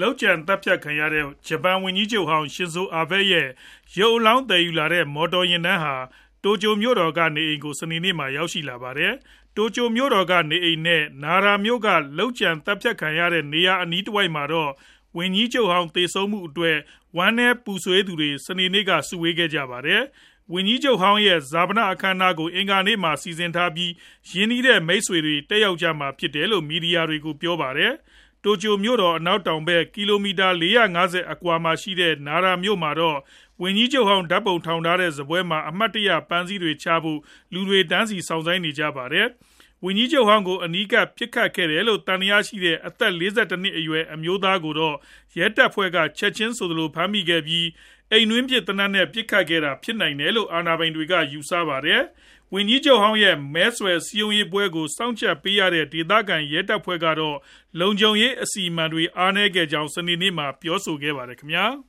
လုပ်ကြံသတ်ဖြတ်ခံရတဲ့ ဂျပန်ဝန်ကြီးချုပ်ဟောင်း Shinzo Abe ရဲ့ ရုပ်အလောင်း သယ်ယူလာတဲ့ မော်တော်ယာဉ်တန်းဟာ တိုကျိုမြို့တော်က နေအိမ်ကို စနေနေ့မှာ ရောက်ရှိလာပါတယ်။တိုကျိုမြို့တော်က နေအိမ်နဲ့ Nara မြို့က လုပ်ကြံသတ်ဖြတ်ခံရတဲ့ နေရာအနီးတဝိုက်မှာတော့ ဝန်ကြီးချုပ်ဟောင်း သေဆုံးမှုအတွက် ဝမ်းနည်းပူဆွေးသူတွေ စနေနေ့က စုဝေးခဲ့ကြပါတယ်။ဝန်ကြီးချုပ်ဟောင်းရဲ့ ဈာပနအခမ်းအနားကို အင်္ဂါနေ့မှာ စီစဉ်ထားပြီး ရင်းနှီးတဲ့ မိတ်ဆွေတွေ တက်ရောက်ကြမှာ ဖြစ်တယ်လို့ မီဒီယာတွေကို ပြောပါတယ်။ တိုကျိုမြို့တော် အနောက်တောင်ဘက် ကီလိုမီတာ ၄၅၀ အကွာမှာရှိတဲ့ Nara မြို့မှာတော့ ဝန်ကြီးချုပ်ဟောင်း ဓာတ်ပုံထောင်ထားတဲ့ စားပွဲမှာ အမှတ်တရ ပန်းစည်းတွေချဖို့ လူတွေ တန်းစီ စောင့်ဆိုင်းနေကြပါတယ်။ ဝန်ကြီးချုပ်ဟောင်းကို အနီးကပ် ပစ်ခတ်ခဲ့တယ်လို့ သံသယရှိတဲ့ အသက် ၄၁ နှစ်အရွယ် အမျိုးသားကိုတော့ ရဲတပ်ဖွဲ့က ချက်ခြင်းဆိုသလို ဖမ်းမိခဲ့ပြီး အိမ်တွင်းဖြစ် သေနတ်နဲ့ ပစ်ခတ်ခဲ့တာ ဖြစ်နိုင်တယ်လို့ အာဏာပိုင်တွေက ယူဆပါတယ်။ဝန်ကြီးချုပ်ဟောင်းရဲ့ မဲဆွယ်စည်းရုံးရေးပွဲကို စောင့်ကြပ်ပေးရတဲ့ ဒေသခံရဲတပ်ဖွဲ့ကတော့ လုံခြုံရေး အစီအမံတွေ အားနည်းခဲ့ကြောင်း စနေနေ့မှာပဲပြောဆိုခဲ့ပါတယ်ခင်ဗျာ။